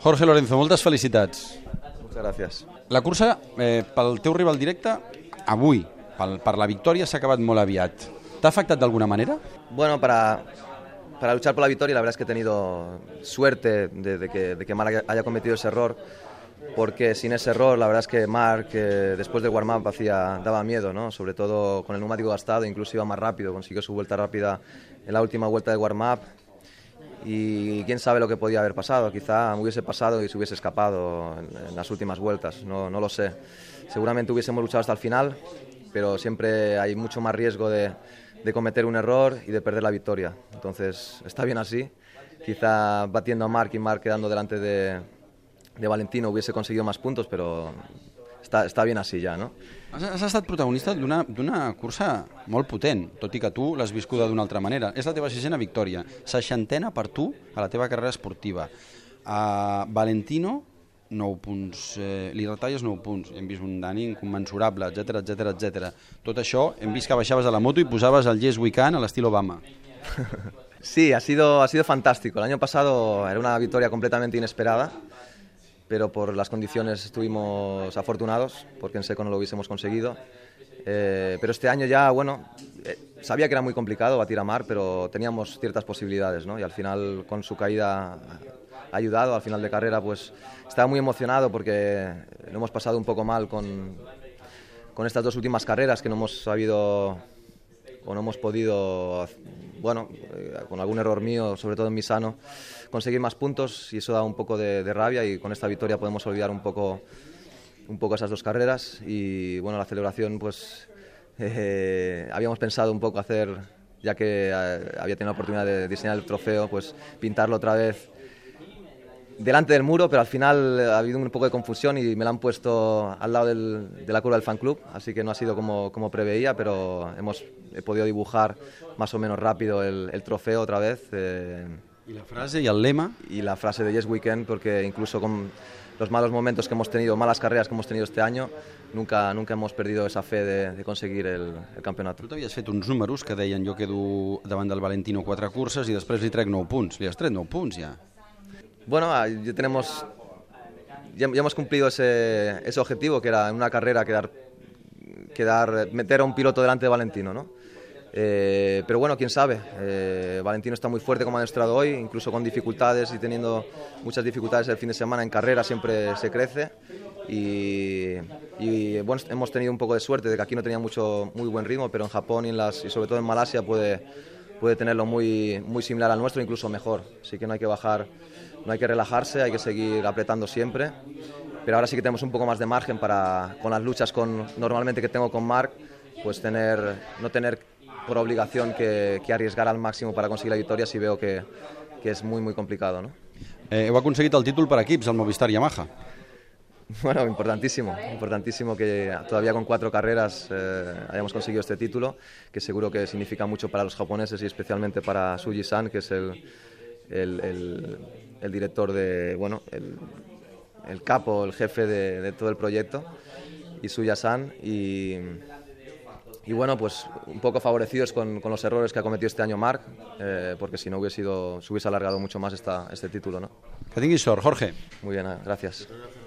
Jorge Lorenzo, moltes felicitats. Muchas gracias. La cursa, eh, pel teu rival directe, avui, pel, per la victòria, s'ha acabat molt aviat. T'ha afectat d'alguna manera? Bueno, para, para luchar por la victoria, la verdad es que he tenido suerte de, de que, de que Marc haya cometido ese error, porque sin ese error, la verdad es que Marc, eh, después del warm-up, hacía, daba miedo, ¿no? sobre todo con el neumático gastado, incluso iba más rápido, consiguió su vuelta rápida en la última vuelta de warm-up. Y quién sabe lo que podía haber pasado, quizá hubiese pasado y se hubiese escapado en, en las últimas vueltas, no, no lo sé. Seguramente hubiésemos luchado hasta el final, pero siempre hay mucho más riesgo de, de cometer un error y de perder la victoria. Entonces, está bien así. Quizá batiendo a Marc y Marc quedando delante de, de Valentino hubiese conseguido más puntos, pero està, està bien així ja, no? Has, has estat protagonista d'una cursa molt potent, tot i que tu l'has viscuda d'una altra manera. És la teva sisena victòria, seixantena per tu a la teva carrera esportiva. A Valentino, 9 punts, eh, li retalles 9 punts, hem vist un Dani incommensurable, etc etc etc. Tot això, hem vist que baixaves de la moto i posaves el Yes We Can a l'estil Obama. Sí, ha sido, ha sido fantástico. El año pasado era una victoria completamente inesperada, pero por las condiciones estuvimos afortunados, porque en seco no lo hubiésemos conseguido. Eh, pero este año ya, bueno, eh, sabía que era muy complicado batir a Mar, pero teníamos ciertas posibilidades, ¿no? Y al final, con su caída, ayudado. Al final de carrera, pues estaba muy emocionado porque lo hemos pasado un poco mal con, con estas dos últimas carreras que no hemos sabido o no hemos podido, bueno, eh, con algún error mío, sobre todo en mi sano, conseguir más puntos y eso da un poco de, de rabia y con esta victoria podemos olvidar un poco, un poco esas dos carreras. Y bueno, la celebración pues eh, habíamos pensado un poco hacer, ya que eh, había tenido la oportunidad de diseñar el trofeo, pues pintarlo otra vez delante del muro, pero al final ha habido un poco de confusión y me lo han puesto al lado del- de la curva del fan club, así que no ha sido como, como preveía, pero hemos he podido dibujar más o menos rápido el, el trofeo otra vez eh, I la frase i el lema? y la frase de Yes Weekend, porque incluso con los malos momentos que hemos tenido, malas carreras que hemos tenido este año, nunca, nunca hemos perdido esa fe de, de conseguir el, el campeonato. Tu t'havies fet uns números que deien jo quedo davant del Valentino quatre curses i després li trec 9 punts. Li has tret 9 punts ja. Bueno, ah, ya tenemos, ya, ya hemos cumplido ese, ese objetivo que era en una carrera quedar, quedar, meter a un piloto delante de Valentino, ¿no? Eh, pero bueno, quién sabe. Eh, Valentino está muy fuerte como ha demostrado hoy, incluso con dificultades y teniendo muchas dificultades el fin de semana en carrera siempre se crece. Y, y, bueno, hemos tenido un poco de suerte de que aquí no tenía mucho, muy buen ritmo, pero en Japón y, en las, y sobre todo en Malasia puede, puede tenerlo muy, muy similar al nuestro, incluso mejor. Así que no hay que bajar, no hay que relajarse, hay que seguir apretando siempre. Pero ahora sí que tenemos un poco más de margen para, con las luchas con, normalmente que tengo con Marc, pues tener, no tener por obligación que, que arriesgar al máximo para conseguir la victoria si veo que, que es muy, muy complicado. ¿no? Eh, heu aconseguit el títol per equips, el Movistar Yamaha. Bueno, importantísimo, importantísimo que todavía con cuatro carreras eh, hayamos conseguido este título, que seguro que significa mucho para los japoneses y especialmente para Suji-san, que es el, el, el- el director de, bueno, el, el capo, el jefe de, de todo el proyecto, y Suya-san, y, y bueno, pues un poco favorecidos con, con los errores que ha cometido este año Marc, eh, porque si no hubiese sido, se hubiese alargado mucho más esta, este título, ¿no? Jorge. Muy bien, gracias.